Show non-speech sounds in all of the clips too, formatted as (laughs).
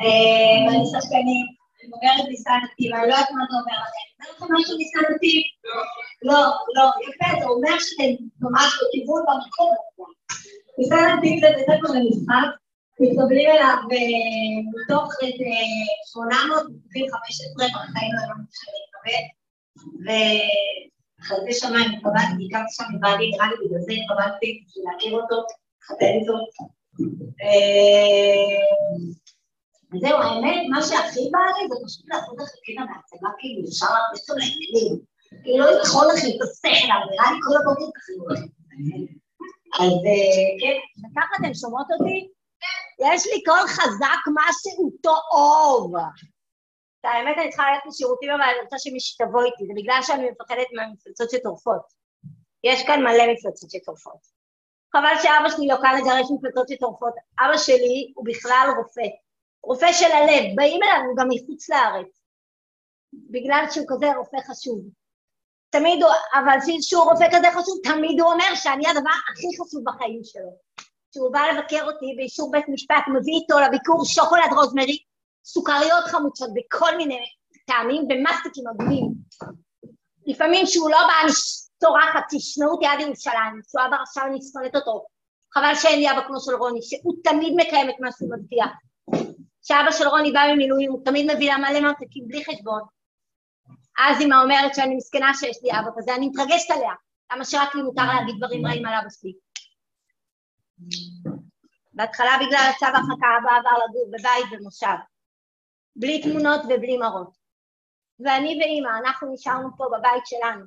ואני שחקנית, אני בוגרת ניסן נתיב, לא יודעת מה זה אומר. אני אומר לכם משהו ניסן נתיב? לא, לא, יפה, זה אומר שאתם ממש בכיוון במקום. ניסן זה בית ספר למשחק, מתקבלים אליו מתוך איזה 815 בחיים לא שאני להתקבל, וחסדי שמיים התקבלתי, הכרתי שם נראה לי בגלל זה התקבלתי, בשביל להכיר אותו, איתו. וזהו, האמת, מה שהכי בא לי זה פשוט לעשות לך קטע בהצגה, כאילו, אפשר להכניס אותו לעניינים. כאילו, לא יכול לכם את השכל, אבל נראה לי כל הבוקר ככה לא אז כן, וככה אתם שומעות אותי? יש לי קול חזק משהו טוב. האמת, אני צריכה ללכת לשירותים, אבל אני רוצה שמישהו תבוא איתי, זה בגלל שאני מפחדת מהמפלצות שטורפות. יש כאן מלא מפלצות שטורפות. חבל שאבא שלי לא כאן לגרש מפלצות שטורפות. אבא שלי הוא בכלל רופא. רופא של הלב, באים אליו גם מחוץ לארץ. בגלל שהוא כזה רופא חשוב. תמיד הוא, אבל שהוא רופא כזה חשוב, תמיד הוא אומר שאני הדבר הכי חשוב בחיים שלו. כשהוא בא לבקר אותי באישור בית משפט, מביא איתו לביקור שוקולד רוזמרי, סוכריות חמוצות בכל מיני טעמים ומסטיקים אדומים. לפעמים שהוא לא בא, אני צורחת, תשמעו אותי עד ירושלים, שהוא אבא עכשיו אני שונאת אותו. חבל שאין לי אבא כמו של רוני, שהוא תמיד מקיים את מה שהוא מבטיח. כשאבא של רוני בא ממילואים, הוא תמיד מביא לה מלא ממתקים בלי חשבון. אז אמא אומרת שאני מסכנה שיש לי אבא כזה, אני מתרגשת עליה. למה שרק לי מותר להגיד דברים רעים על אבא שלי. בהתחלה בגלל הצו הרחקה אבא עבר לגור בבית במושב, בלי תמונות ובלי מראות. ואני ואימא, אנחנו נשארנו פה בבית שלנו.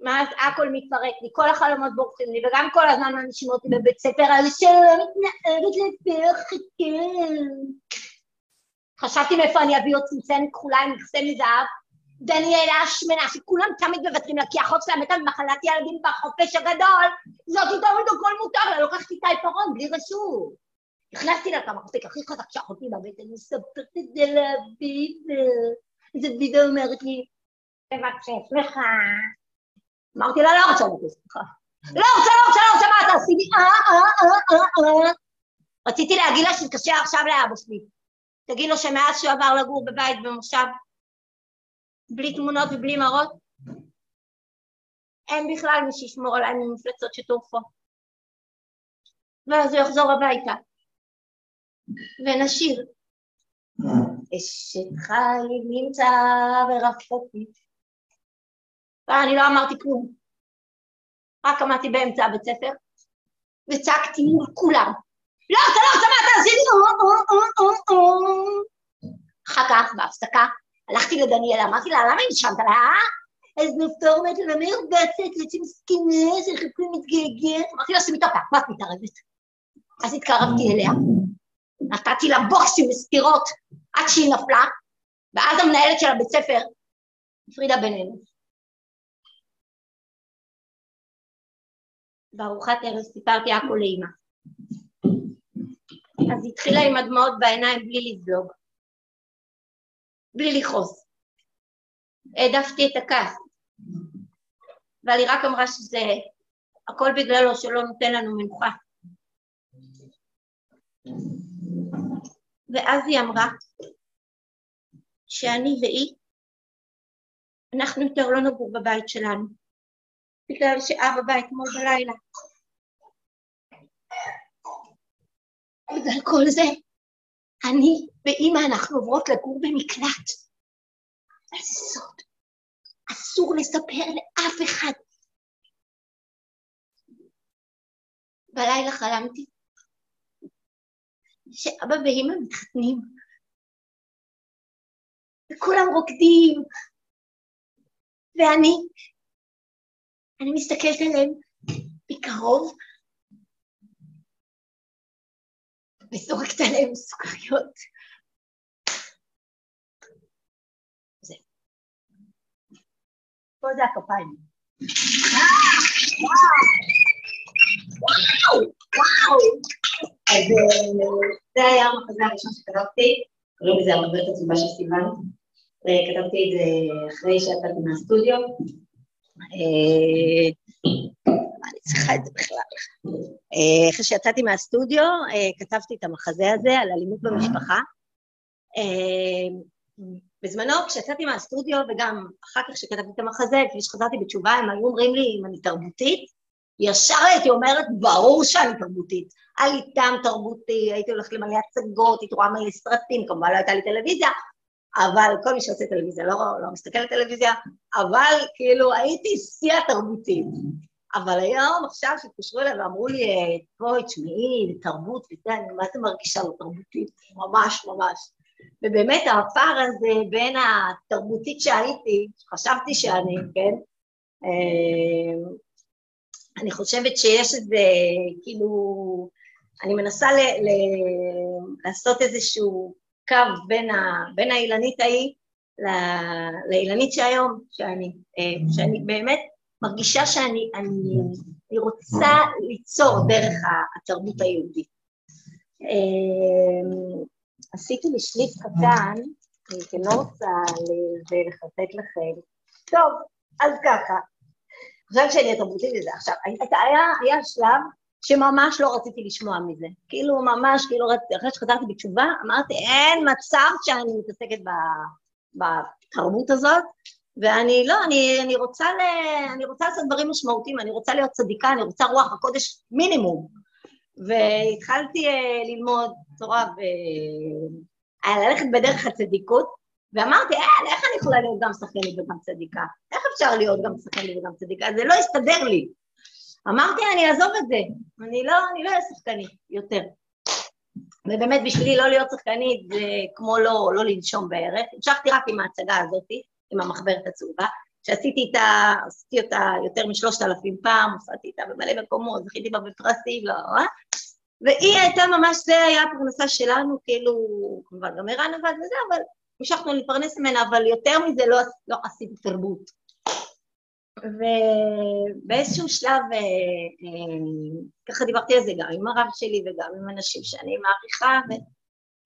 מאז הכל מתפרק לי, כל החלומות בורחים לי, וגם כל הזמן מאנשים אותי בבית ספר על שלא מתנהגת לפי החקים. חשבתי מאיפה אני אביא עוד צנצנת כחולה עם מכסה מזהב, דניאלה השמנה, שכולם תמיד מוותרים לה, כי האחות שלה מתה במחלת ילדים בחופש הגדול, זאת תמיד הכל מותר לה, לוקחת איתה עיפרון בלי רשות. נכנסתי לה למרפק הכי חזק שאחותי בבית, אני מספרת את זה לביבה. איזה ביבה אומרת לי, תבקשי סליחה. אמרתי לה, לא רוצה לבקש סליחה. לא רוצה, לא רוצה, לא רוצה, מה אתה עשי לי? אה, אה, אה, אה, אה. רציתי להגיד לה שהתקשר עכשיו לאבא שלי. תגיד לו שמאז שהוא עבר לגור בבית במושב, בלי תמונות ובלי מראות, אין בכלל מי שישמור עליי ממפלצות שטורפות. ואז הוא יחזור הביתה, ונשיר. אשת חיים נמצא ורחוקי. ואני לא אמרתי כלום, רק עמדתי באמצע הבית ספר, וצעקתי מול כולם. לא, אתה לא, אתה מה אתה עשית? אחר כך, בהפסקה, הלכתי לדניאלה, אמרתי לה, למה נשמת לה? אז נפטורמת למה מרבצת, יוצאים מסכימה, שחיכו מתגעגע. אמרתי לה, שימי את הפה, מה את מתערבת? אז התקרבתי אליה, נתתי לה בוקס עם מסתירות עד שהיא נפלה, ואז המנהלת של הבית ספר הפרידה בינינו. בארוחת ערב סיפרתי הכל לאימא. אז התחילה עם הדמעות בעיניים בלי לזלוג. בלי לכעוס. העדפתי את הכעס. אבל היא רק אמרה שזה הכל בגללו שלא נותן לנו מנוחה. ואז היא אמרה שאני והיא, אנחנו יותר לא נגור בבית שלנו, בגלל שאבא בא אתמול בלילה. בגלל כל זה, אני ואימא אנחנו עוברות לגור במקלט. זה סוד. אסור לספר לאף אחד. בלילה חלמתי שאבא ואימא מתחתנים, וכולם רוקדים, ואני, אני מסתכלת עליהם מקרוב, וזורקת עליהם סוכריות. זה. פה זה הכפיים. וואו, וואו. אז זה היה המחזה הראשון שכתבתי, קוראים לזה המחזרת עצובה של סיוון. כתבתי את זה אחרי שיצאתי מהסטודיו. צריכה את זה בכלל. אה, אחרי שיצאתי מהסטודיו, אה, כתבתי את המחזה הזה על אלימות במשפחה. בזמנו, כשיצאתי מהסטודיו, וגם אחר כך כשכתבתי את המחזה, כפי שחזרתי בתשובה, הם היו אומרים לי אם אני תרבותית, ישר הייתי אומרת, ברור שאני תרבותית. היה לי טעם תרבותי, הייתי הולכת למלא הצגות, הייתי רואה מלא סרטים, כמובן לא הייתה לי טלוויזיה, אבל כל מי שעושה טלוויזיה לא, לא מסתכל על טלוויזיה, אבל כאילו הייתי שיא התרבותית. אבל היום, עכשיו, שהתקשרו אליי ואמרו לי, בואי, תשמעי, תרבות וזה, אני מה זה מרגישה לא תרבותית? ממש, ממש. ובאמת הפער הזה בין התרבותית שהייתי, חשבתי שאני, כן, אה, אני חושבת שיש איזה, כאילו, אני מנסה ל, ל, לעשות איזשהו קו בין, ה, בין האילנית ההיא לאילנית שהיום, שאני, אה, שאני באמת מרגישה שאני אני, אני רוצה ליצור דרך התרבות היהודית. אה, עשיתי לי שליף קטן, אני לא רוצה לחטט לכם. טוב, אז ככה, עכשיו שאני התרבותית לזה. עכשיו, היה, היה שלב שממש לא רציתי לשמוע מזה. כאילו, ממש, כאילו, אחרי שחזרתי בתשובה, אמרתי, אין מצב שאני מתעסקת בתרבות הזאת, ואני לא, אני, אני, רוצה ל, אני רוצה לעשות דברים משמעותיים, אני רוצה להיות צדיקה, אני רוצה רוח הקודש מינימום. והתחלתי uh, ללמוד תורה וללכת בדרך הצדיקות, ואמרתי, אה, איך אני יכולה להיות גם שחקנית וגם צדיקה? איך אפשר להיות גם שחקנית וגם צדיקה? זה לא יסתדר לי. אמרתי, אני אעזוב את זה, אני לא, לא אהיה שחקנית יותר. ובאמת, בשבילי לא להיות שחקנית זה כמו לא, לא לנשום בערך. המשכתי רק עם ההצגה הזאת, עם המחברת הצהובה, שעשיתי איתה, עשיתי אותה יותר משלושת אלפים פעם, עשיתי איתה במלא מקומות, זכיתי בה בפרסים, לא, אה? והיא הייתה ממש, זה היה הפרנסה שלנו, כאילו, כמובן גם ערן עבד וזה, אבל המשכנו להתפרנס ממנה, אבל יותר מזה לא, לא עשיתי תרבות. ובאיזשהו שלב, אה, אה, ככה דיברתי על זה גם עם הרב שלי וגם עם אנשים שאני מעריכה,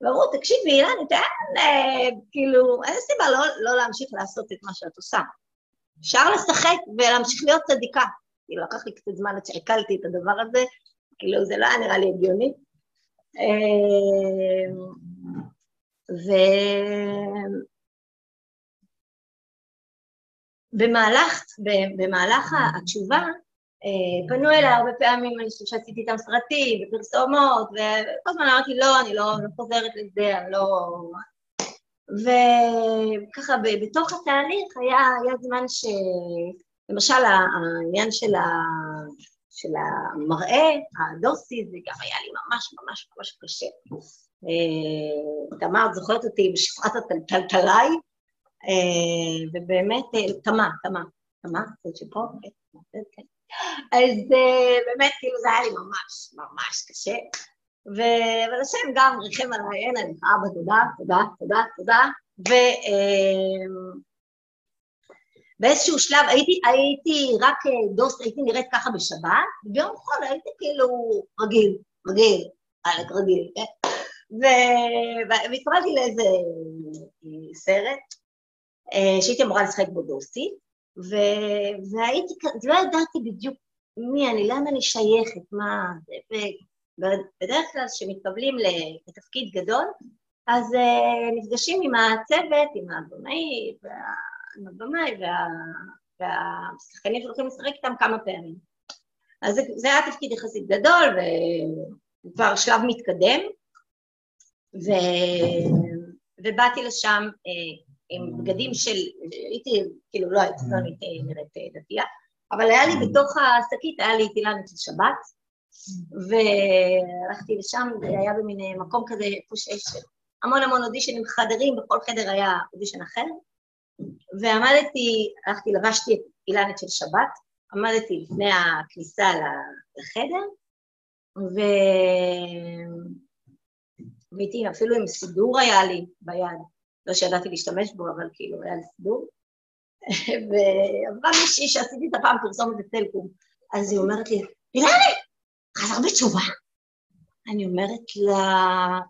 ואמרו, תקשיבי, אילן, אין, אה, כאילו, אין סיבה לא, לא להמשיך לעשות את מה שאת עושה. אפשר לשחק ולהמשיך להיות צדיקה. כאילו, לקח לי קצת זמן עד שעיכלתי את הדבר הזה, כאילו, זה לא היה נראה לי הגיוני. ובמהלך במהלך התשובה אה, פנו אליי הרבה פעמים אנשים שעשיתי איתם סרטים ופרסומות, וכל הזמן אמרתי, לא, אני לא, לא חוזרת לזה, אני לא... וככה, בתוך התהליך היה, היה זמן ש... למשל, העניין של, ה... של המראה, הדוסי, זה גם היה לי ממש ממש ממש קשה. אה, תמר, זוכרת אותי בשפרת הטלטלאי, אה, ובאמת, אה, תמה, תמה, תמה, זאת שפה, כן, כן, כן. אז באמת, כאילו זה היה לי ממש, ממש קשה. אבל השם גם ריחם עליי, אין עליך, אבא, תודה, תודה, תודה, תודה. ובאיזשהו שלב הייתי, הייתי רק דוס, הייתי נראית ככה בשבת, וביום חול הייתי כאילו רגיל, רגיל, רגיל, כן? והתקבלתי לאיזה אה, סרט אה, שהייתי אמורה לשחק בו דוסי, והייתי, לא ידעתי בדיוק מי אני, לאן אני שייכת, מה ובדרך כלל כשמתקבלים לתפקיד גדול, אז אה, נפגשים עם הצוות, עם הבמאי, עם הבמאי וה, והשחקנים שהולכים לשחק איתם כמה פעמים. אז זה, זה היה תפקיד יחסית גדול וכבר שלב מתקדם, ו... ובאתי לשם אה, עם בגדים של, הייתי, כאילו לא הייתי, לא הייתי נראית אה, דתייה, אבל היה לי בתוך השקית, היה לי תילנת של שבת, והלכתי לשם, זה היה במין אה, מקום כזה, איפה שיש המון המון אודישנים חדרים, בכל חדר היה אודישן אחר, ועמדתי, הלכתי, לבשתי את אילנת של שבת, עמדתי לפני הכניסה לחדר, ו... והייתי אפילו עם סידור היה לי ביד, לא שידעתי להשתמש בו, אבל כאילו היה לי סידור. (laughs) ועברה מישהי שעשיתי את הפעם פרסומת בסלקום, אז היא אומרת לי, אילני, חזר בתשובה. אני אומרת לה,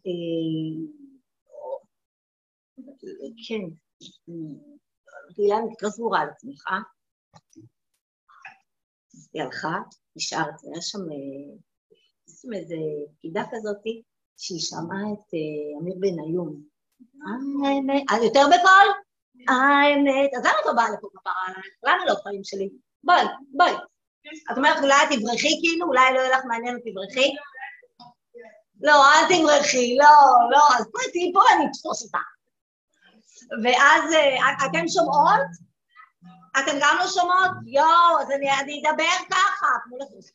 אה, כן, אילני, את לא סגורה על עצמך. היא הלכה, נשארתי, היה שם, שם איזה פקידה כזאתי, שהיא שמעה את אמיר בניון. האמת, אז יותר בקול? האמת, אז למה את לא באה לפה כפרה עלייך? למה לא חיים שלי? בואי, בואי. את אומרת, אולי את תברחי כאילו? אולי לא יהיה לך מעניין, תברחי? לא, אל תברחי, לא, לא, אז בואי תהיי פה, אני אתפוס אותה. ואז אתם שומעות? אתם גם לא שומעות? יואו, אז אני, אדבר ככה, תנו לחוץ.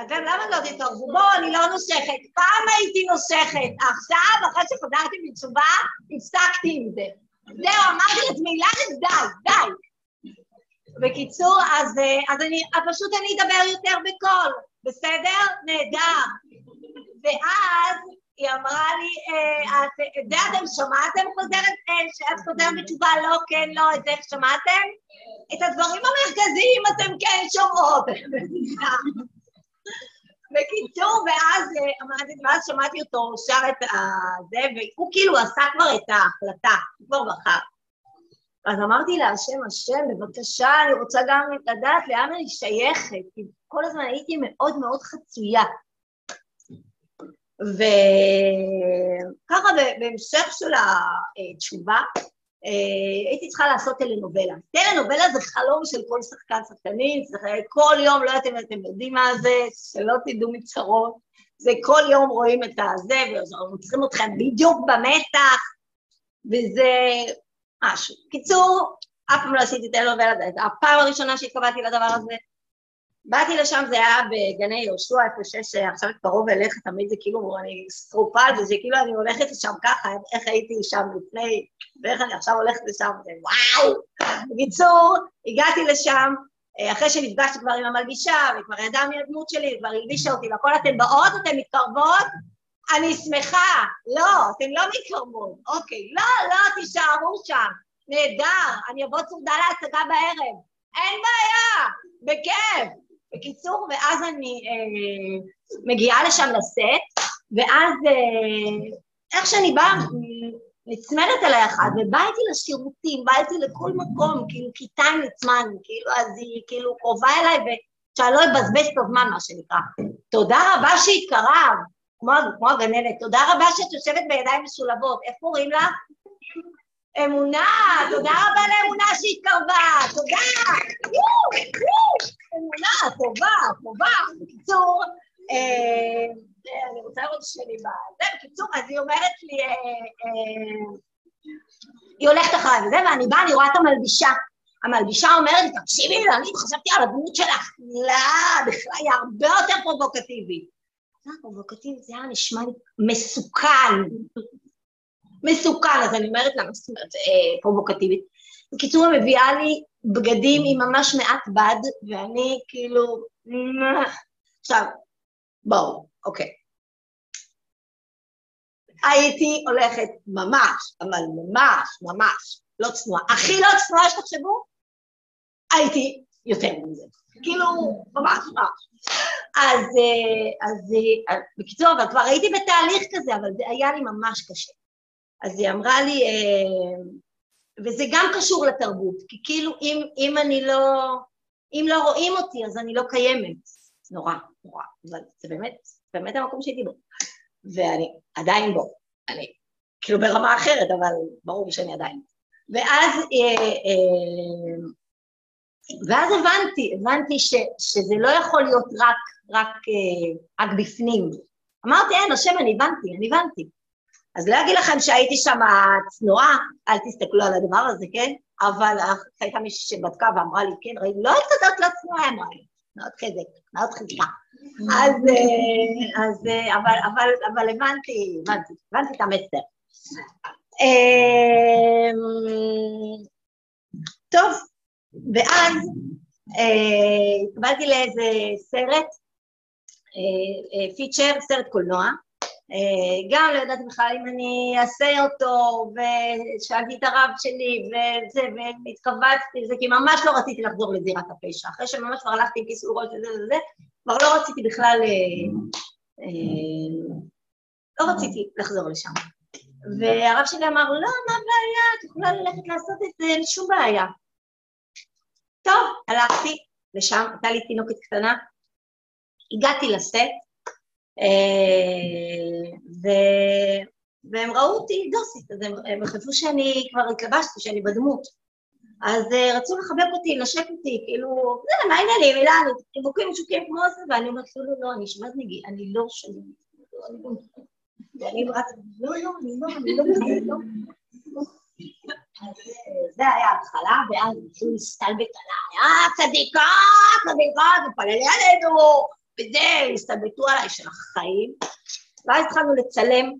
אתם למה לא תתערבו? בואו, אני לא נושכת. פעם הייתי נושכת, עכשיו, אחרי שחזרתי בתשובה, הפסקתי עם זה. זהו, אמרתי לעצמי, למה די, די. בקיצור, אז, אז אני, פשוט אני אדבר יותר בקול, בסדר? נהדר. ואז היא אמרה לי, אה, את זה אתם שמעתם חוזרת, אה, שאת חוזרת בתשובה לא, כן, לא, את זה שמעתם? את הדברים המרכזיים אתם כן שומעות. (laughs) בקיצור, ואז אה, ואז שמעתי אותו שר את זה, והוא כאילו עשה כבר את ההחלטה, הוא כבר בחר. אז אמרתי לה, השם, השם, בבקשה, אני רוצה גם לדעת לאן אני שייכת, כי כל הזמן הייתי מאוד מאוד חצויה. וככה בהמשך של התשובה, הייתי צריכה לעשות טלנובלה. טלנובלה זה חלום של כל שחקן שחקנים, זה כל יום, לא יודעת אם אתם יודעים מה זה, שלא תדעו מצרות, זה כל יום רואים את הזה, ועוצרים אתכם בדיוק במתח, וזה משהו. קיצור, אף פעם לא עשיתי טלנובלה, זו הפעם הראשונה שהתקבלתי לדבר הזה, באתי לשם, זה היה בגני יהושע, איפה שיש עכשיו קרוב אליך, תמיד זה כאילו, אני סטרופל, וזה כאילו אני הולכת לשם ככה, איך הייתי שם לפני, ואיך אני עכשיו הולכת לשם, זה וואו! בקיצור, הגעתי לשם, אחרי שנפגשתי כבר עם המלבישה, וכבר ידעה מי הדמות שלי, וכבר הלבישה אותי, והכל אתן באות, אתן מתקרבות? אני שמחה. לא, אתן לא מתקרבות. אוקיי, לא, לא, תישארו שם. נהדר, אני אבוא צמודה להצגה בערב. אין בעיה, בכיף. בקיצור, ואז אני אה, מגיעה לשם לסט, ואז אה, איך שאני באה, נצמדת אליי אחת, ובאה איתי לשירותים, באה איתי לכל מקום, כאילו כיתה עם עצמן, כאילו, אז היא כאילו קרובה אליי, ושאני לא אבזבז את הזמן, מה שנקרא. תודה רבה שהתקרב, כמו, כמו הגננת, תודה רבה שאת יושבת בידיים משולבות, איך קוראים לה? אמונה, תודה רבה לאמונה שהתקרבה, תודה! אמונה, טובה, טובה. בקיצור, אה, אני רוצה לראות שאני בזה, בקיצור, אז היא אומרת לי, אה, אה, היא הולכת אחריי וזה, ואני באה, אני רואה את המלבישה. המלבישה אומרת לי, תקשיבי אני חשבתי על הדמות שלך. לא, בכלל, היא הרבה יותר פרובוקטיבית. זה פרובוקטיבית, זה היה נשמע לי מסוכן. מסוכן, אז אני אומרת לה, מה זאת אומרת, פרובוקטיבית. בקיצור, היא מביאה לי בגדים עם ממש מעט בד, ואני כאילו... עכשיו, בואו, אוקיי. הייתי הולכת ממש, אבל ממש, ממש, לא צנועה. הכי לא צנועה שתחשבו, הייתי יותר מזה. כאילו, ממש, ממש. אז, אז, אז בקיצור, אבל כבר הייתי בתהליך כזה, אבל זה היה לי ממש קשה. אז היא אמרה לי, וזה גם קשור לתרבות, כי כאילו אם, אם אני לא, אם לא רואים אותי אז אני לא קיימת. נורא, נורא, אבל זה באמת, באמת המקום שהייתי בו. ואני עדיין בו, אני כאילו ברמה אחרת, אבל ברור שאני עדיין. ואז, אה, אה, ואז הבנתי, הבנתי ש, שזה לא יכול להיות רק, רק, אה, רק בפנים. אמרתי, אין, השם, אני הבנתי, אני הבנתי. אז לא אגיד לכם שהייתי שם צנועה, אל תסתכלו על הדבר הזה, כן? אבל הייתה מישהי שבדקה ואמרה לי, כן, ראי, לא התקדמת לצנועה, אמרה לי, מאוד חזק, מאוד חזקה. אז, אה, אז, אה, אבל, אבל, אבל הבנתי, הבנתי, הבנתי את המסר. אמ, טוב, ואז התקבלתי אה, לאיזה סרט, פיצ'ר, סרט קולנוע, גם לא ידעתי בכלל אם אני אעשה אותו, ושאלתי את הרב שלי, וזה, והתכווצתי לזה, כי ממש לא רציתי לחזור לזירת הפשע. אחרי שממש כבר הלכתי עם כיסוי ראש וזה וזה, כבר לא רציתי בכלל, אה, אה, לא רציתי לחזור לשם. והרב שלי אמר, לא, מה הבעיה, את יכולה ללכת לעשות את זה, אין שום בעיה. טוב, הלכתי, לשם, הייתה לי תינוקת קטנה, הגעתי לסט, אה, ו... והם ראו אותי דוסית, אז הם, הם חשבו שאני כבר התלבשתי, שאני בדמות. אז uh, רצו לחבק אותי, לנשק אותי, כאילו, זה, מה העניינים, אילן, חיבוקים משוקים כמו זה, ואני אומרת, לא, לא, לא, אני נגיד, אני לא אני לא, ואני אומרת, לא, לא, אני לא, אני לא, אני לא. זה היה ההתחלה, ואז התחילו להסתלבט עליי, אה, צדיקה, צדיקה, תפללי עלינו, וזה, הסתלבטו עליי של החיים. ואז התחלנו לצלם,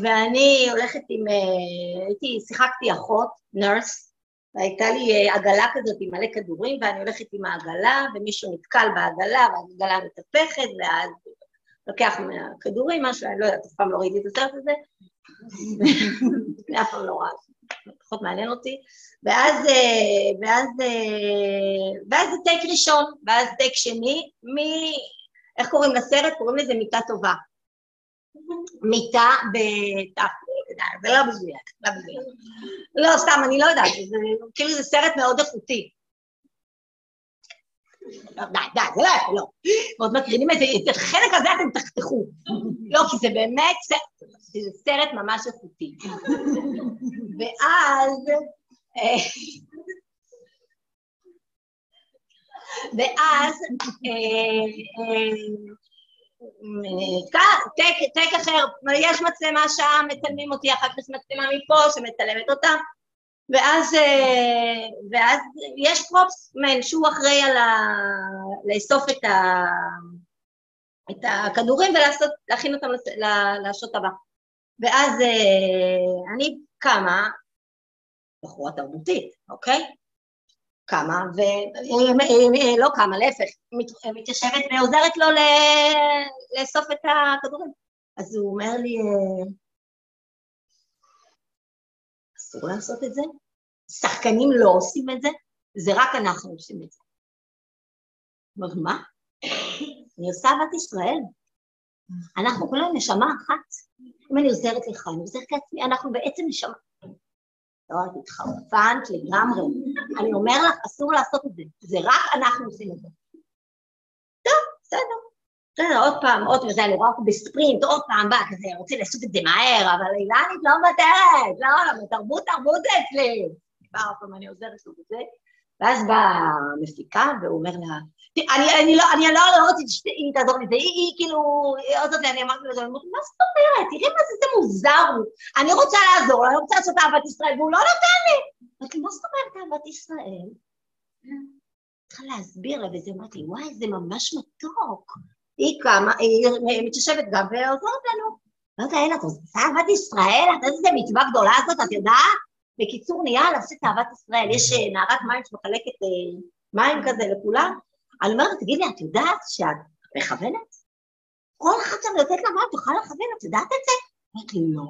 ואני הולכת עם, אה, הייתי, שיחקתי אחות, נרס, והייתה לי אה, עגלה כזאת עם מלא כדורים, ואני הולכת עם העגלה, ומישהו נתקל בעגלה, והעגלה מתהפכת, ואז לוקח מהכדורים משהו, אני לא יודעת, אף פעם לא ראיתי את הסרט הזה, אף פעם לא ראיתי. פחות מעניין אותי, ואז, אה, ואז, ואז זה טייק ראשון, ואז טייק שני, מ... איך קוראים לסרט? קוראים לזה מיטה טובה. מיטה בתח... זה לא מדויק, לא מדויק. לא, סתם, אני לא יודעת, זה כאילו זה סרט מאוד איכותי. די, די, זה לא יפה, לא. ועוד מקרינים את זה, את החלק הזה אתם תחתכו. לא, כי זה באמת, סרט ממש איכותי. ואז... אה, ואז אה, אה, טק אחר, יש מצלמה שם, מצלמים אותי, אחר כך מצלמה מפה שמצלמת אותה, ואז, אה, ואז יש פרופסמן שהוא אחראי על ה... לאסוף את, ה... את הכדורים ולהכין אותם לשוט הבא. ואז אה, אני קמה, בחורה תרבותית, אוקיי? קמה, ולא קמה, להפך, מתיישבת ועוזרת לו לאסוף את הכדורים. אז הוא אומר לי, אסור לעשות את זה, שחקנים לא עושים את זה, זה רק אנחנו עושים את זה. אמרתי, מה? אני עושה אהבת ישראל. אנחנו כולנו נשמה אחת. אם אני עוזרת לך, אני עוזרת לעצמי, אנחנו בעצם נשמה. לא, את התחרפנת לגמרי. אני אומר לך, אסור לעשות את זה. זה רק אנחנו עושים את זה. טוב, בסדר. בסדר, עוד פעם, עוד פעם, אני רואה אותו בספרינט, עוד פעם בא כזה, רוצים לעשות את זה מהר, אבל אילנית לא מוותרת, לא, לא, תרבות, תרבות זה אצלי. כבר פעם אני עוזרת לו בזה, ואז באה המפיקה, והוא אומר לה, אני, אני לא, אני לא, לא רוצה שהיא תעזור לי, היא, היא כאילו, עוד זאת, אני אמרתי לזה, מה זאת אומרת? תראי מה זה, זה מוזר הוא. אני רוצה לעזור, אני רוצה לעשות אהבת ישראל, והוא לא נותן לי. אמרתי, מה זאת אומרת אהבת ישראל? צריכה להסביר לה, וזה אמרתי, וואי, זה ממש מתוק. היא קמה, היא מתיישבת גם ועוזרת לנו. לא יודע, אלה, את עושה אהבת ישראל? את יודעת איזה מצווה גדולה הזאת, את יודעת? בקיצור, נהיה לעשות אהבת ישראל. יש אה, נערת מים שמחלקת אה, מים כזה לכולם. אני אומרת, תגידי, את יודעת שאת מכוונת? כל אחד שאני יוצאת למים תוכל לכוון, את יודעת את זה? אמרתי, לא.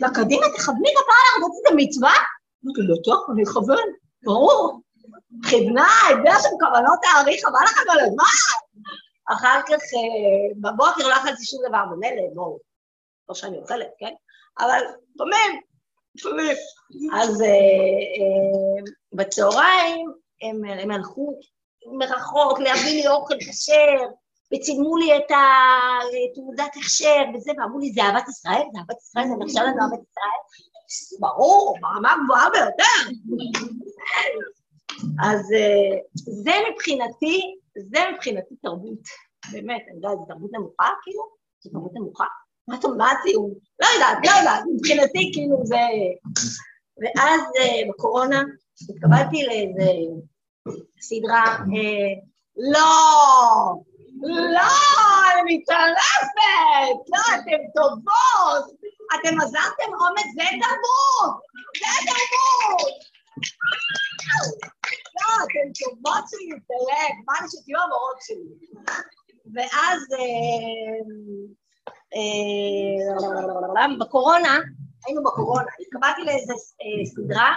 וקדימה, תכווני כפרה, את יודעת איזה מצווה? אמרתי, לא טוב, אני אכוון, ברור. כיוונה, הביאה שם כוונות תאריך, חבל לכם על הזמן. אחר כך, אה, בבוקר לא אכלתי שום דבר, במילא, בואו, לא שאני אוכלת, כן? אבל לפעמים, לפעמים. אז אה, אה, בצהריים הם הלכו מרחוק, להביא לי אוכל כשר, וצילמו לי את תעודת הכשר וזה, ואמרו לי, זה אהבת ישראל? זה אהבת ישראל? זה נחשב לנו אהבת ישראל? ברור, ברמה גבוהה ביותר. אז אה, זה מבחינתי, זה מבחינתי תרבות. באמת, אני יודעת, זו תרבות נמוכה, כאילו? זו תרבות נמוכה? מה אתה מה הציון? לא יודעת, לא יודעת, מבחינתי כאילו זה... ואז אה, בקורונה התקבלתי לאיזה סדרה, אה, לא, לא, אני מתערפת, לא, אתן טובות, אתם עזרתם אומץ, זה תרבות, זה תרבות. לא, אתן טובות שלי, תלך, מה אני שתהיו המורות שלי. ואז אה, אה, בקורונה, היינו בקורונה, התקבלתי לאיזה סדרה,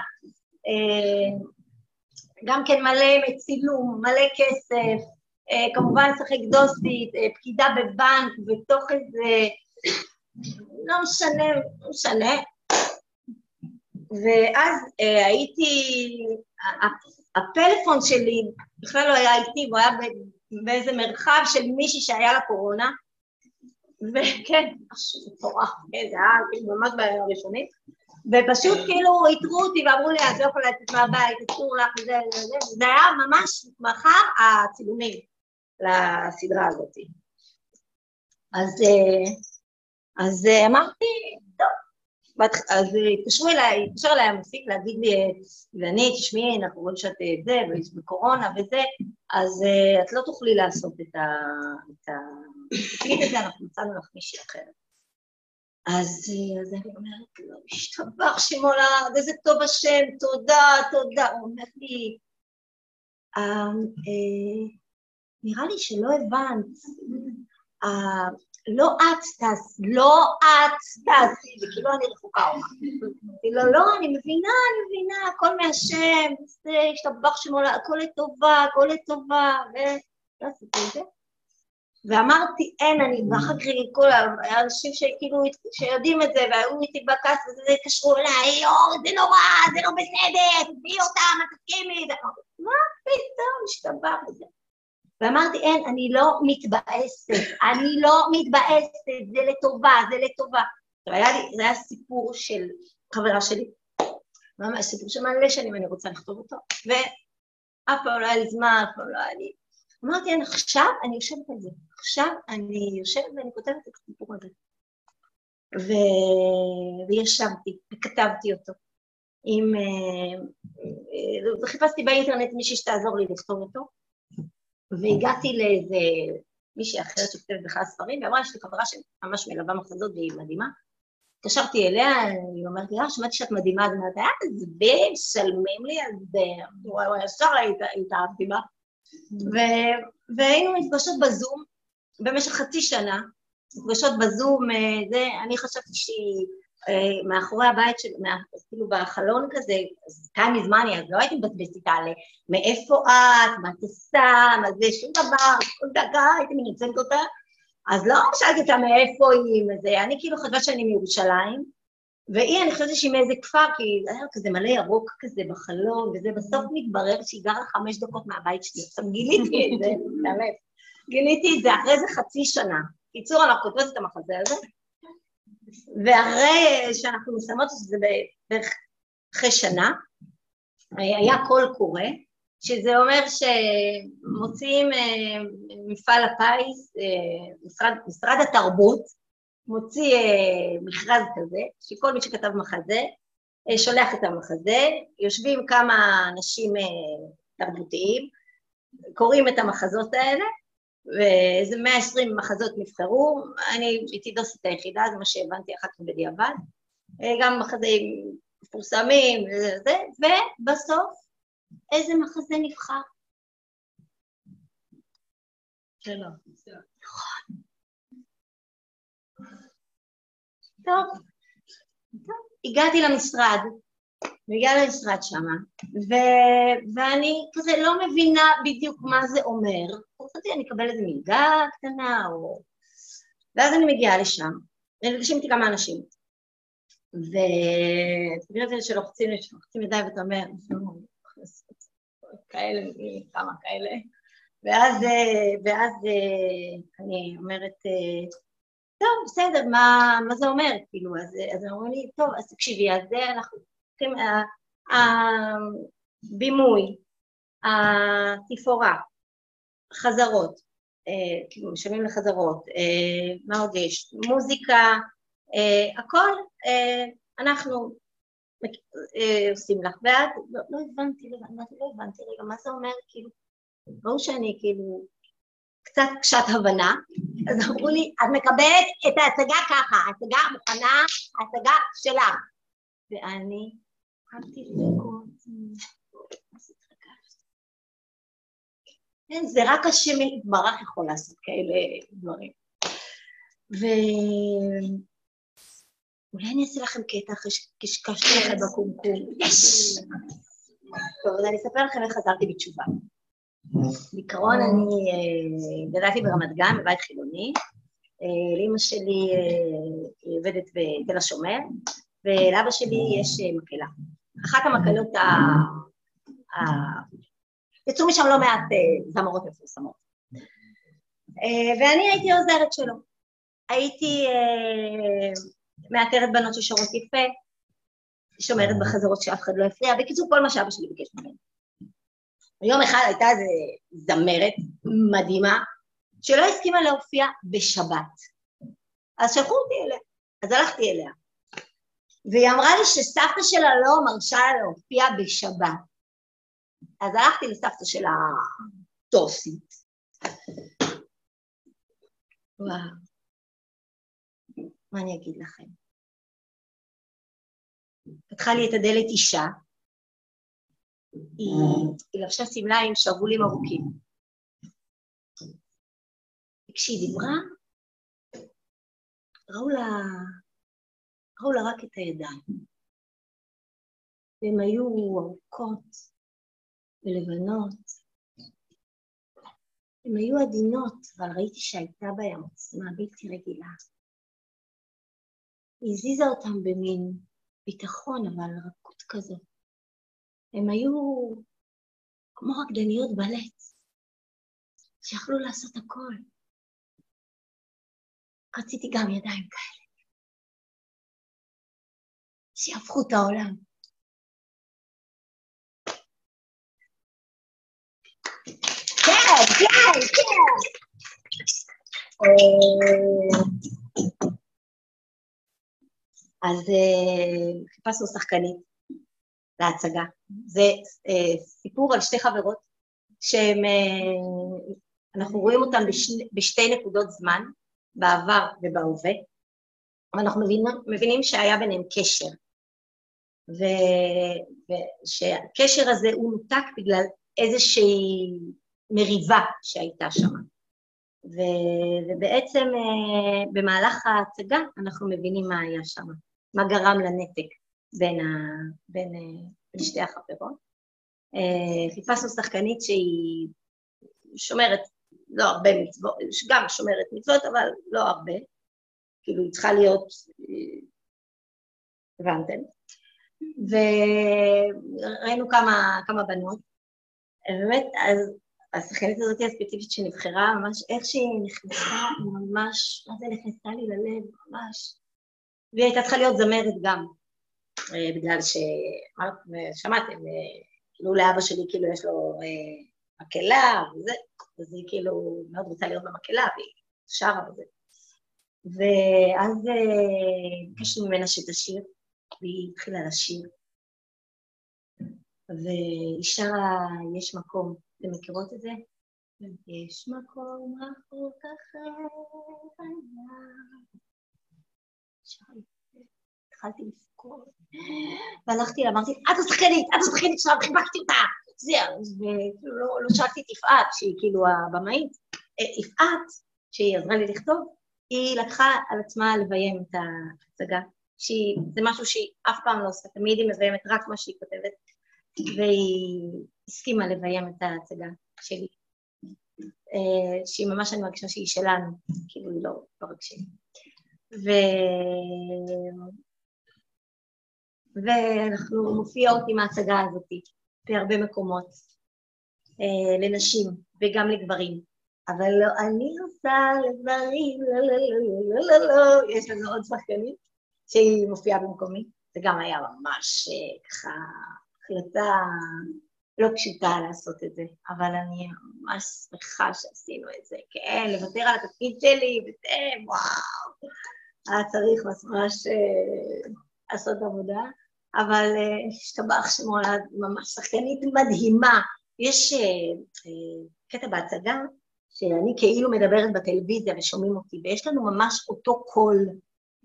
גם כן מלא צילום, מלא כסף, אה, כמובן לשחק דוסית, אה, פקידה בבנק, בתוך איזה... לא משנה, לא משנה. ואז אה, הייתי... הפלאפון שלי בכלל לא היה איתי, הוא היה באיזה מרחב של מישהי שהיה לה קורונה, וכן, משהו מטורף, זה היה ממש בעיה ראשונית, ופשוט כאילו איתרו אותי ואמרו לי, את לא יכולה לצאת מהבית, אסור לך, זה, זה, זה, היה ממש מחר הצילומים לסדרה הזאת. אז, אה, אז אה, אמרתי, טוב, אז התקשרו אליי, התקשר אליי המפיק להגיד לי, אילנית, תשמעי, אנחנו רואים שאת זה, ויש בקורונה וזה, אז אה, את לא תוכלי לעשות את ה... תגיד את זה, אנחנו מצאנו לך מישהי אחרת. אז, אז אני אומרת לו, לא, השתבח שמולד, איזה טוב השם, תודה, תודה. הוא אומר לי, אמ, נראה לי שלא הבנת, לא את טס, לא את טסי, וכאילו אני רחוקה. אמרתי לו, לא, אני מבינה, אני מבינה, הכל מהשם, זה השתבח שמולה, הכל לטובה, הכל לטובה, ולא עשיתי את זה. ואמרתי, אין, אני, ואחר כך כל האנשים שכאילו, שיודעים את זה, והיו איתי בכעס, וזה, התקשרו אליי, יואו, זה נורא, זה לא בסדר, תביאי אותם, את תסכימי, מה פתאום, השתבח וזה. ואמרתי, אין, אני לא מתבאסת, אני לא מתבאסת, זה לטובה, זה לטובה. היה לי, זה היה סיפור של חברה שלי, ממש סיפור של מלא שנים אני רוצה לכתוב אותו, ואף פעם לא היה לי זמן, אף פעם לא היה לי... אמרתי, עכשיו אני יושבת על זה, עכשיו אני יושבת ואני כותבת את הסיפור הזה. ו... וישבתי וכתבתי אותו. עם... וחיפשתי אה, אה, באינטרנט מישהי שתעזור לי לכתוב אותו, והגעתי לאיזה מישהי אחרת שכותבת בכלל ספרים, והיא אמרה, יש לי חברה שממש מלווה מחזות והיא מדהימה. התקשרתי אליה, היא אומרת לי, אה, שמעתי שאת מדהימה, אז אמרתי, אה, עזבי, משלמים לי על זה, ישר התאהבתי בה. והיינו נפגשות בזום במשך חצי שנה, נפגשות בזום, אה, זה, אני חשבתי שהיא אה, מאחורי הבית של, כאילו בחלון כזה, אז כאן מזמן, אז לא הייתי מבזבזת איתה על מאיפה את, מה את עושה, מה זה, שום דבר, כל דקה הייתי מנצלת אותה, אז לא שאלתי אותה מאיפה היא, וזה, אני כאילו חשבה שאני מירושלים, והיא, אני חושבת שהיא מאיזה כפר, כי זה היה כזה מלא ירוק כזה בחלון, וזה בסוף מתברר שהיא גרה חמש דקות מהבית שלי. עכשיו גיליתי את זה, באמת. גיליתי את זה אחרי זה חצי שנה. קיצור, אנחנו כותבות את המחזה הזה, ואחרי שאנחנו מסיימות את זה בערך אחרי שנה, היה קול קורא, שזה אומר שמוציאים אה, מפעל הפיס, אה, משרד, משרד התרבות, מוציא אה, מכרז כזה, שכל מי שכתב מחזה, שולח את המחזה, יושבים כמה אנשים תרבותיים, קוראים את המחזות האלה, ואיזה 120 מחזות נבחרו, אני הייתי דוסית היחידה, זה מה שהבנתי אחר כך בדיעבד, אה, גם מחזים מפורסמים וזה, ובסוף איזה מחזה נבחר? שלא. נכון. טוב, טוב, הגעתי למשרד, והגיעה למשרד שמה, ו- ואני כזה לא מבינה בדיוק מה זה אומר. חשבתי אני אקבל איזה מלגה קטנה, או... ואז אני מגיעה לשם, ונפגשים איתי כמה אנשים. מבין את זה שלוחצים, שלוחצים ידיים ואתה אומר, כאלה, כמה כאלה. ואז, ואז אני אומרת, טוב, בסדר, מה, מה זה אומר? כאילו, אז, אז הם אומרים לי, טוב, אז תקשיבי, אז אנחנו הבימוי, התפאורה, חזרות, אה, כאילו משלמים לחזרות, אה, מה עוד יש? מוזיקה, אה, הכל אנחנו עושים לך, ואת, לא, לא הבנתי, לא, לא הבנתי, רגע, מה זה אומר, כאילו, ברור שאני כאילו קצת קשת הבנה, אז אמרו לי, את מקבלת את ההצגה ככה, ההצגה מוכנה, ההצגה שלך. ואני אל תדאגו, כן, זה רק השם יתברך יכול לעשות כאלה דברים. ואולי אני אעשה לכם קטע אחרי שקשקשתי לכם בקומקום. יש! טוב, אז אני אספר לכם איך חזרתי בתשובה. בעיקרון אני אה, גדלתי ברמת גן, בבית חילוני. אה, לאמא שלי אה, עובדת בתל השומר, ולאבא שלי יש מקהלה. אחת המקהלות יצאו משם לא מעט אה, זמרות מפורסמות. אה, ואני הייתי עוזרת שלו. הייתי אה, מאתרת בנות ששרות יפה, שומרת בחזרות שאף אחד לא הפריע, בקיצור כל מה שאבא שלי ביקש ממני. יום אחד הייתה איזה זמרת מדהימה, שלא הסכימה להופיע בשבת. אז שלחו אותי אליה, אז הלכתי אליה. והיא אמרה לי שסבתא שלה לא מרשה לה להופיע בשבת. אז הלכתי לסבתא שלה טוסית. וואו, מה אני אגיד לכם? פתחה לי את הדלת אישה, היא, היא לבשה שמלה עם שרוולים ארוכים. וכשהיא דיברה, ראו לה, ראו לה רק את הידיים. והן היו ארוכות ולבנות. הן היו עדינות, אבל ראיתי שהייתה בהן עוצמה בלתי רגילה. היא הזיזה אותם במין ביטחון, אבל רכות כזאת. הן היו כמו רקדניות בלט, שיכלו לעשות הכל. רציתי גם ידיים כאלה, שיהפכו את העולם. כן, כן, כן. אז אה, חיפשנו שחקנית להצגה. זה אה, סיפור על שתי חברות שהן, אה, אנחנו רואים אותן בשתי נקודות זמן, בעבר ובהווה, ואנחנו מבינים, מבינים שהיה ביניהם קשר, ושהקשר הזה הוא נותק בגלל איזושהי מריבה שהייתה שם. ו, ובעצם אה, במהלך ההצגה אנחנו מבינים מה היה שם, מה גרם לנתק בין, ה, בין, אה, בין שתי החברות. אה, חיפשנו שחקנית שהיא שומרת לא הרבה מצוות, גם שומרת מצוות, אבל לא הרבה, כאילו היא צריכה להיות, הבנתם? וראינו כמה, כמה בנות, באמת, אז השחקנית הזאת הספציפית שנבחרה, ממש איך שהיא נכנסה, ממש, מה זה נכנסה לי ללב, ממש. והיא הייתה צריכה להיות זמרת גם, אה, בגלל ששמעתם, אה, כאילו לאבא שלי כאילו יש לו אה, מקהלה וזה, אז היא כאילו מאוד רוצה להיות במקהלה, והיא שרה וזה. ואז ביקשנו ממנה שתשיר, והיא התחילה לשיר. והיא שרה "יש מקום", אתם מכירות את זה? יש מקום רחוק אחר. התחלתי לבכות, והלכתי לה, אמרתי, את השחקנית, את השחקנית שלך, חיבקתי אותה, זהו, וכאילו לא, לא שאלתי את יפעת, שהיא כאילו הבמאית, אה, יפעת, שהיא עזרה לי לכתוב, היא לקחה על עצמה לביים את ההצגה, שזה משהו שהיא אף פעם לא עושה, תמיד היא מביימת רק מה שהיא כותבת, והיא הסכימה לביים את ההצגה שלי, אה, שהיא ממש, אני מרגישה שהיא שלנו, כאילו היא לא, לא רק שלי. ו... ואנחנו מופיעות עם ההצגה הזאת בהרבה מקומות, אה, לנשים וגם לגברים. אבל לא אני עושה לגברים, לא, לא, לא, לא, לא, לא, יש לנו עוד שחקנית שהיא מופיעה במקומי, זה גם היה ממש ככה החלטה לא פשוטה לעשות את זה, אבל אני ממש שמחה שעשינו את זה, כן, לוותר על התפקיד שלי, וזה, וואו, היה צריך ממש אה, לעשות עבודה, אבל אה, השתבח שמולד, ממש שחקנית מדהימה. יש אה, אה, קטע בהצגה שאני כאילו מדברת בטלוויזיה ושומעים אותי, ויש לנו ממש אותו קול,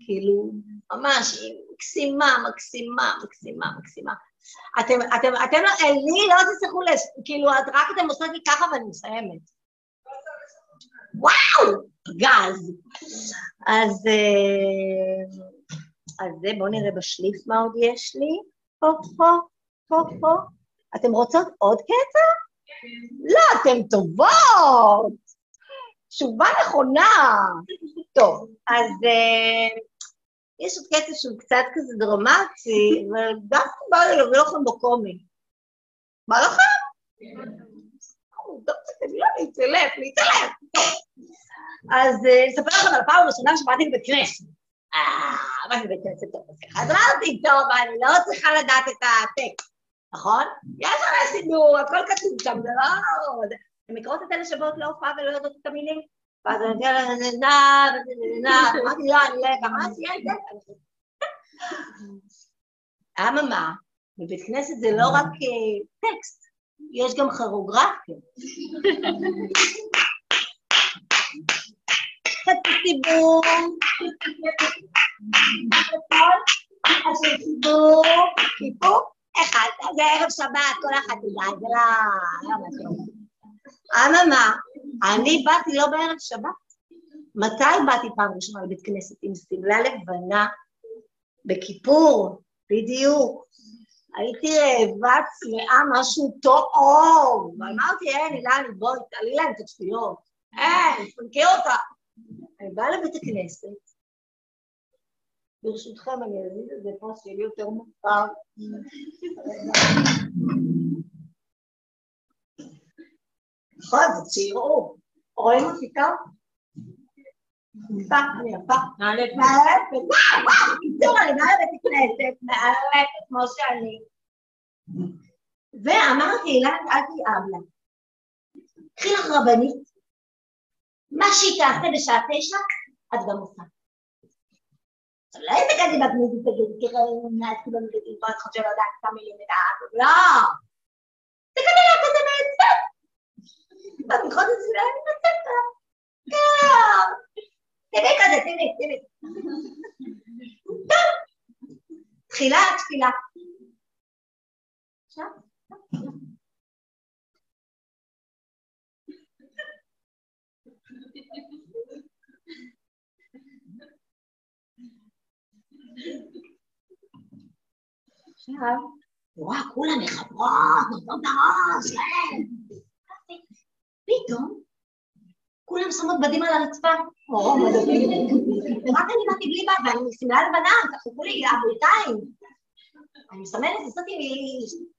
כאילו, ממש, מקסימה, מקסימה, מקסימה, מקסימה. אתם, אתם, אתם, לי לא תצטרכו. כאילו, את רק אתם עושות לי ככה ואני מסיימת. וואו, גז. אז, אה, אז זה, בואו נראה בשליף מה עוד יש לי. פה, פה, פה, פה. אתם רוצות עוד קטע? לא, אתן טובות. תשובה נכונה. טוב, אז uh, יש עוד קטע שהוא קצת כזה דרמטי, אבל דווקא בא לי להביא לכם בקומי. מה לכם? להתעלף, להתעלף. אז אספר לכם על הפעם הראשונה שבאתי לבית כנסת. אה, באתי לבית כנסת טוב. אז אמרתי, טוב, אני לא צריכה לדעת את הטקסט, נכון? יש הרי סידור, הכל כתוב שם, זה לא... הן מקרות את אלה שבאות להופעה ולא יודעות את המילים. ואז אני אומרת, נא, נא, אמרתי, לא, אני לא יודעת, אמרתי, זה. אממה, בבית כנסת זה לא רק טקסט, יש גם כירוגרפיה. (laughs) חצי סיבוב, סיבוב, סיבוב, אחד, זה ערב שבת, כל ידע, זה לא משהו. אממה, אני באתי לא בערב שבת. מתי באתי פעם ראשונה לבית כנסת עם שמלה לבנה בכיפור? בדיוק. הייתי רעבה צמאה משהו טוב, ואמרתי, אין, אילן, בואי, תעלי להם את השטויות. אין, תפנקי אותה. אני באה לבית הכנסת, ברשותכם, אני אזיז את זה פה, שיהיה לי יותר מוכר. נכון, זה ציירו. רואים אותי טוב? יפה, אני יפה. נעלת. נעלת, בקיצור, אני לבית כנסת, נעלת כמו שאני. ואמרתי, אילן, אל תיאב לה. קחי לך רבנית, מה שהיא תעשה בשעה תשע, את גם עושה. עכשיו, לא איזה כזה בגניזית תגידי, כי ראינו כולם מגדים פה, את חושבת שלא יודעת כמה מילים לא. זה כנראה כזה מעצבן. במיוחד זה אני בספר. כן. תראי כזה, תראי, תראי. טוב. תחילה תפילה. עכשיו. רואה, כולם מחברות, נותנות את הראש, פתאום, כולם שמות בדים על הרצפה, ורק אני באתי בלי בד, ואני שמלה לבנה, תחכו לי, הבריטיים. אני מסמנת, עשיתי לי,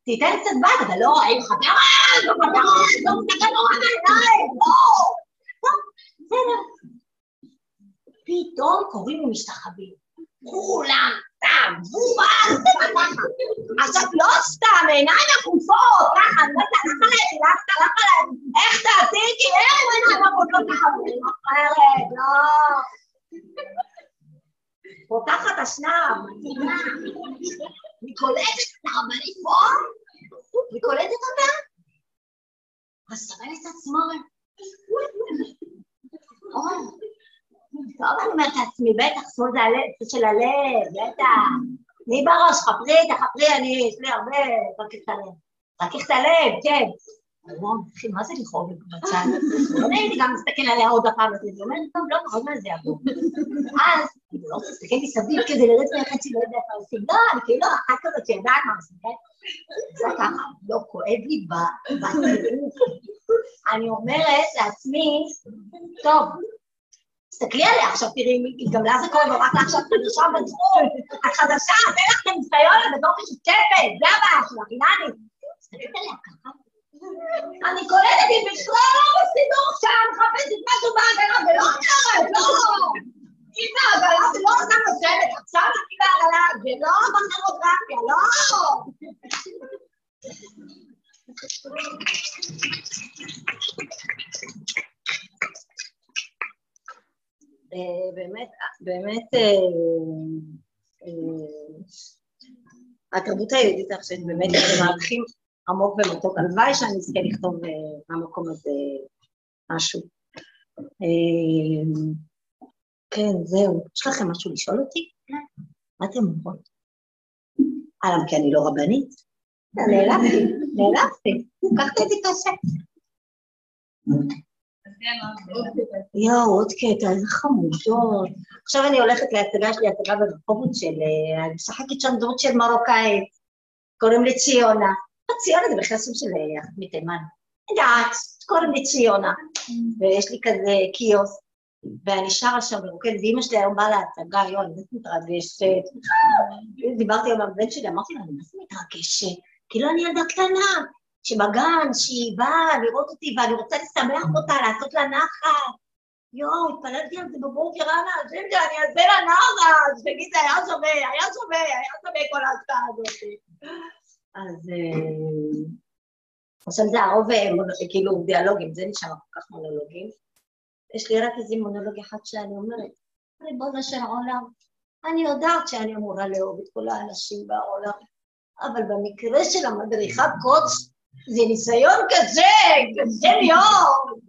תיתן קצת בד, אבל לא, אין חברות, לא חברות, לא מסתכל נורא בעיניים, לא. טוב, בסדר. פתאום קוראים לי משתחווים. כולם, בובה, עכשיו לא סתם, עיניים עקופות, ככה, אני לא יודעת, עליי, הלכת, הלך עליי, איך תעשיתי, איך עיניים עקופות מחברים, אחרת, לא. פותחת השנב, היא קולטת את הרבנית פה, היא קולטת אותה, שווה את עצמו, אוי, טוב, אני אומרת לעצמי, בטח, שמאל זה הלב, של הלב, בטח. מי בראש, חפרי, תחפרי, אני, יש לי הרבה, רק את הלב. רק את הלב, כן. אחי, מה זה לכאוב בצד? לא נעים לי גם להסתכל עליה עוד הפעם, אז אני אומרת, טוב, לא, עוד מעט זה יעבור. אז, אני לא רוצה להסתכל מסביב כדי לרדת מהחצי, לא יודע מה עושים. לא, אני כאילו אחת כזאת שיודעת מה עושים, כן? זה ככה, לא, כואב לי בטירוף. אני אומרת לעצמי, טוב, תסתכלי עליה עכשיו, תראי, גם לה זה כואב, רק עכשיו חדשה בתחום, את חדשה, תן לך את הניסיון בתור משותפת, זה הבעיה שלך, הנה אני. אני קולטת היא בכלל לא בסידור שם, מחפשת משהו בעגלה, ולא אומרת, לא. היא בעגלה ולא עושה נושמת, עכשיו אני בעגלה, ולא בכירוגרפיה, לא. באמת, באמת, אה, אה, התרבות היהודית אני חושבת באמת מערכים עמוק ומתוק. הלוואי שאני אזכה לכתוב מהמקום אה, הזה משהו. כן, זהו. יש לכם משהו לשאול אותי? מה אתם אומרות? אהלן, כי אני לא רבנית. נעלבתי, נעלבתי. לקחת את זה קשה. יואו, עוד קטע, איזה חמודות. עכשיו אני הולכת להצגה שלי, הצגה ברחובות של... אה, אני משחקת שם דמות של מרוקאית, קוראים לי ציונה. ציונה זה בכלל סוג של אה, מתימן. יודעת, קוראים לי ציונה. ויש לי כזה קיוסק, ואני שרה שם ברוקדת, ואימא שלי היום באה להצגה, יואו, אני באמת מתרגשת. דיברתי עם הבן שלי, אמרתי לו, אני זה מתרגשת? כאילו אני ילדה קטנה. שבגן, שהיא באה לראות אותי ואני רוצה לשמח אותה, לעשות לה נחת. יואו, התפללתי על זה בבוקר, אנא, השם שלי, אני אעשה לה נחת, תגיד, זה היה שווה, היה שווה, היה שווה כל ההשקעה הזאת. אז... אה, עכשיו זה הרוב, אה, כאילו, דיאלוגים, זה נשאר כל כך מונולוגים. יש לי רק איזה מונולוג אחד שאני אומרת, ריבונו של עולם, אני יודעת שאני אמורה לאהוב את כל האנשים בעולם, אבל במקרה של המדריכת קודש, זה ניסיון קשה, קשה מאוד.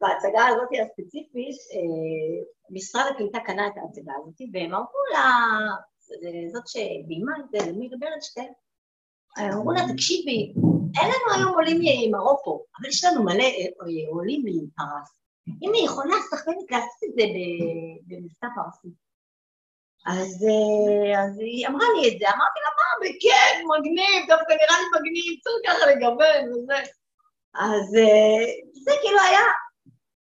בהצגה הזאת הספציפית, אה, משרד הקליטה קנה את ההצגה הזאת, והם אמרו לה, זאת שביימה את זה, למי ברנשטיין, אמרו לה, תקשיבי, אין לנו היום עולים ממרוקו, אבל יש לנו מלא אה, עולים מפרס. אם היא יכולה שחקנית לעשות את זה במבטא פרסי. אז, אה, אז היא אמרה לי את זה, אמרתי לה, מה, בכיף, מגניב, דווקא נראה לי מגניב, צריך ככה לגוון וזה. אז אה, זה כאילו היה,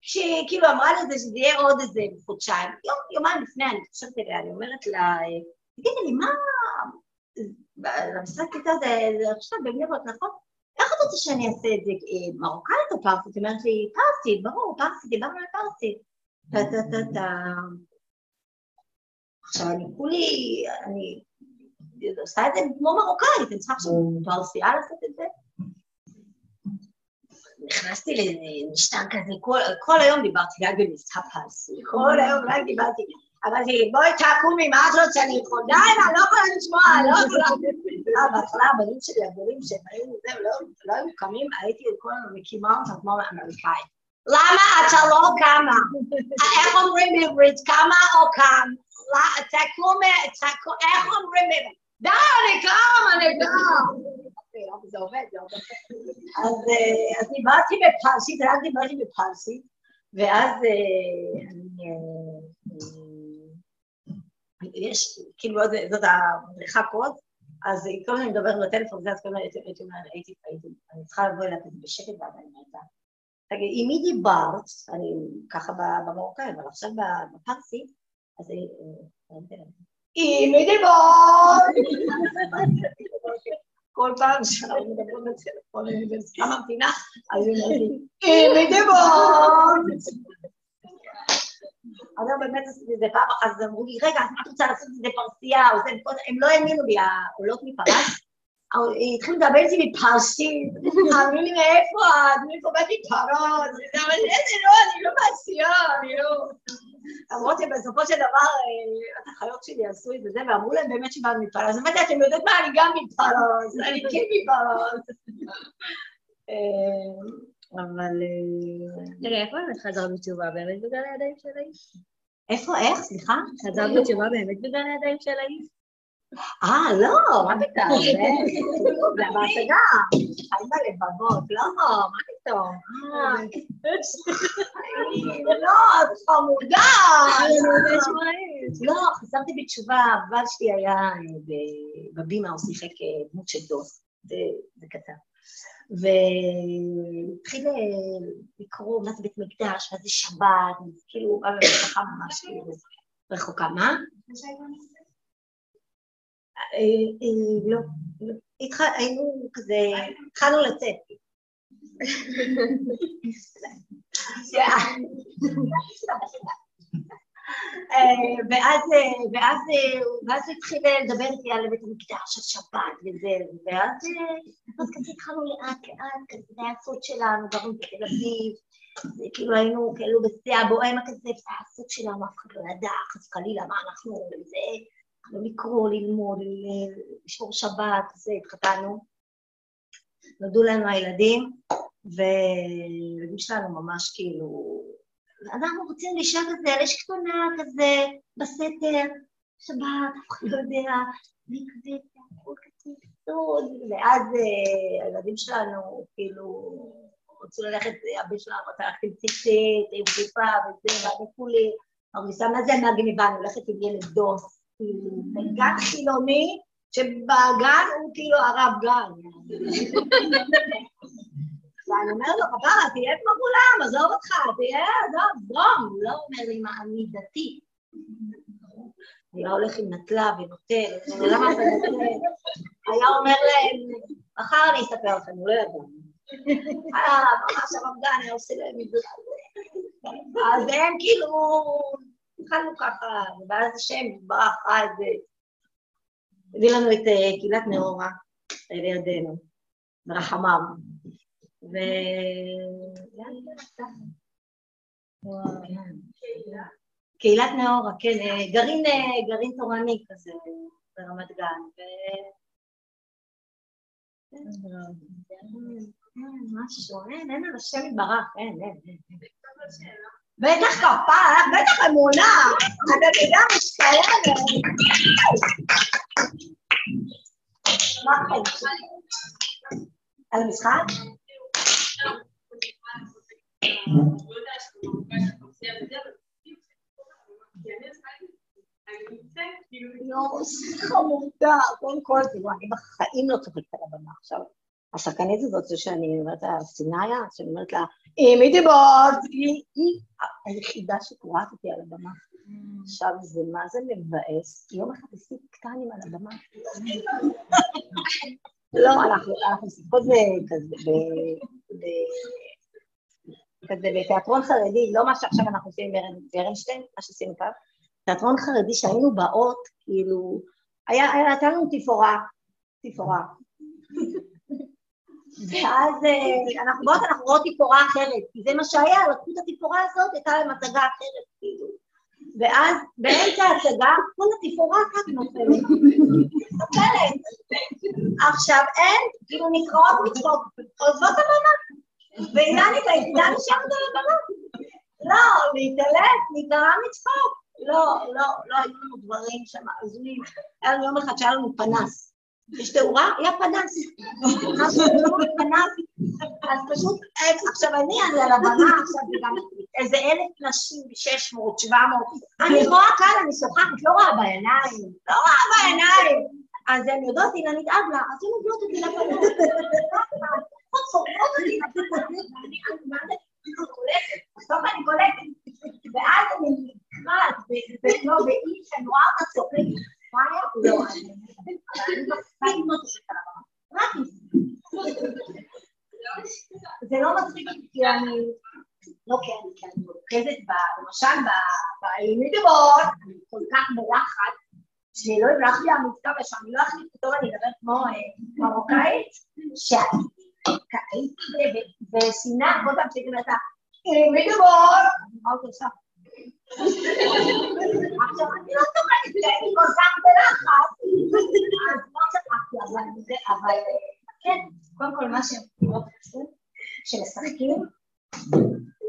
כשכאילו אמרה לי את זה, שזה יהיה עוד איזה חודשיים. יום, יומיים לפני, אני חושבת עליה, אני אומרת לה, תגידי לי, מה... למשחק כיתה זה עכשיו בבני ברק, נכון? איך את רוצה שאני אעשה את זה? אה, מרוקאית או פרסית? היא אומרת לי, פרסית, ברור, פרסית, דיברנו על פרסית. טה טה טה טה. עכשיו אני כולי, אני עושה את זה כמו מרוקאית, אני צריכה עכשיו פרסייה לעשות את זה. נכנסתי למשטר כזה, כל היום דיברתי רק במבטא פרסי, כל היום רק דיברתי. אבל בואי תקומי, מה את רוצה, אני יכולה? אני לא יכולה לשמוע, לא יכולה. (laughs) בהתחלה הבנים שלי, הגדולים שהם היו, זהו, לא, היו קמים, הייתי כל הזמן מקימה אותם כמו אמריקאי. למה אתה לא קמה? (laughs) איך אומרים בעברית, קמה או קם? תקום, איך אומרים? די, אני קם, אני קם. זה עובד, זה עובד. אז דיברתי בפרסית, רק דיברתי בפרסית, ואז אני... יש, כאילו, זאת המדריכה קוד, אז כל הזמן מדברת בטלפון, זה אז כל הזמן הייתי אומרת, הייתי, הייתי, אני צריכה לבוא כזה בשקט ואני אומרת תגיד, עם מי דיברת, אני ככה במרוקאי, אבל עכשיו בפרסית, פעם שאנחנו מדברים בטלפון, אני בזכמה ממתינה, אז היא אומרת לי, עם מי דיברת? אז היום באמת עשיתי את זה פעם אחת, אז אמרו לי, רגע, את רוצה לעשות את זה פרסייה? הם לא האמינו לי, העולות מפרס. התחילו לדבר איתי מפרסית, אמרו לי, מאיפה את? מאיפה באתי פרס? אבל איזה לא, אני לא מעשייה, אני לא... למרות שבסופו של דבר, החיות שלי עשו את זה, ואמרו להם באמת שבאנו מפרס. אמרתי, אתם יודעות מה, אני גם מפרס, אני כן מפרס. (laughs) אבל... רגע, איפה באמת חזרת בתשובה? באמת בגלל הידיים של האיש? איפה, איך? סליחה? חזרת בתשובה באמת בגלל הידיים של האיש? אה, לא, מה פתאום? (laughs) זה בהצגה. חיים בלבבות, לא, מה פתאום? (laughs) לא, את חמודה. לא, חזרתי בתשובה, הבל שלי היה בבימה, הוא שיחק דמות של דוס. זה קטן. והתחיל לקרוא מה זה בית מקדש, מה זה שבת, כאילו, בא במשפחה ממש רחוקה. מה? לא, היינו כזה, התחלנו לצאת. אה, ואז, אה, ואז, אה, התחיל לדבר איתי על בית המקדש, על שבת וזה, ואז אז כזה התחלנו לאט לאט, כזה זה שלנו, גרנו בתל אביב, כאילו היינו כאילו בשיא הבוהמה כזה, זה שלנו, אף אחד לא ידע, חס חלילה, מה אנחנו, זה, התחלנו לקרוא, ללמוד, לשמור שבת, זה, התחתנו. נולדו לנו הילדים, והילדים שלנו ממש כאילו אנחנו רוצים להישאר כזה על אש קטנה כזה בסתר, שבת, אף אחד לא יודע, מקווה, הכל כזה ואז אה, הילדים שלנו כאילו רצו ללכת, הבן שלנו רצה ללכת עם ציצית, עם חיפה וזה, ואני כולי, הרמיסה מה זה מהגניבה, אני הולכת עם ילד דוס, בגן חילוני, שבגן הוא כאילו הרב גן. ואני אומרת לו, כפרה, תהיה כמו כולם, עזוב אותך, תהיה, עזוב, זרום, הוא לא אומר לי מה אני דתי. אני לא הולך עם נטלה ונוטל, נוטל? היה אומר להם, מחר אני אספר לכם, הוא לא ידע. אה, ממש הרמדאן היה עושה להם את זה. אז הם כאילו, התחלנו ככה, ואז השם את זה. הביא לנו את אה, קהילת נאורה לידינו, ברחמיו. ו... קהילת נאורה, כן, אה, גרעין, אה, גרעין תורני כזה ברמת גן. ו... משהו, אין, אין על השם יתברך, אין, אין, אין. בטח כפרה, בטח אמונה, יודע מה שקיים. מה החיים? על המשחק? יואו, איזה חמודה, קודם כל, תראו, אני בחיים לא צוחקת על הבמה עכשיו. השחקנית הזאת, זה שאני אומרת לה, סיניה, שאני אומרת לה, אימי דיבוט, היא היחידה שקורעת אותי על הבמה. עכשיו, זה מה זה מבאס, יום אחד עשיתי קטנים על הבמה. לא, אנחנו משחקות כזה בתיאטרון חרדי, לא מה שעכשיו אנחנו עושים עם ברנשטיין, מה שעשינו כאן, תיאטרון חרדי שהיינו באות, כאילו, הייתה לנו תפאורה, תפאורה. ואז אה, אנחנו באות, אנחנו רואות תפאורה אחרת, כי זה מה שהיה, לקחו את התפאורה הזאת, הייתה להם הצגה אחרת, כאילו. ואז באמצע ההצגה, כל התפאורה אחת נופלת. נופלת. עכשיו אין, כאילו נקראות מצחוק, עוזבות הבמה. ואילנית היחידה נשארת על הבמה. לא, להתעלף, נקרא מצחוק. לא, לא, לא היו לנו דברים שם הזויים. היה לנו יום אחד שהיה לנו פנס. יש תאורה? היה פנס. משהו פנס. אז פשוט, עכשיו אני על הבמה, עכשיו גם איזה אלף נשים, שש מאות, שבע מאות. אני רואה כאן, אני שוחחת, לא רואה בעיניים, לא רואה בעיניים. אז הן יודעות, הנה נדאג לה, אז הן מביאות אותי אני קולטת, ואז אני נקראת, ואיש שאני רואה אותה צוחקת, מה היה? זה לא מצחיק כי אני, לא אני, כי אני מרוכזת, למשל באלימידבורט, אני כל כך בלחץ, שלא יברח לי המבטא ושאני לא אחליט פתאום אני אדבר כמו מרוקאית, שהייתי בשנאה כל פעם שהייתי אומרת לה, אלימידבורט, מה עוד עושה? עכשיו אני לא צוחקת, כי אני כל בלחץ, אז לא צחקתי, אבל כן, קודם כל מה שהם מאוד חשוב, שמשחקים,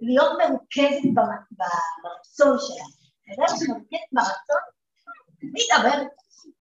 להיות מרוכזת ברצון. אתה יודע שמרוכזת ברצון, להתעבר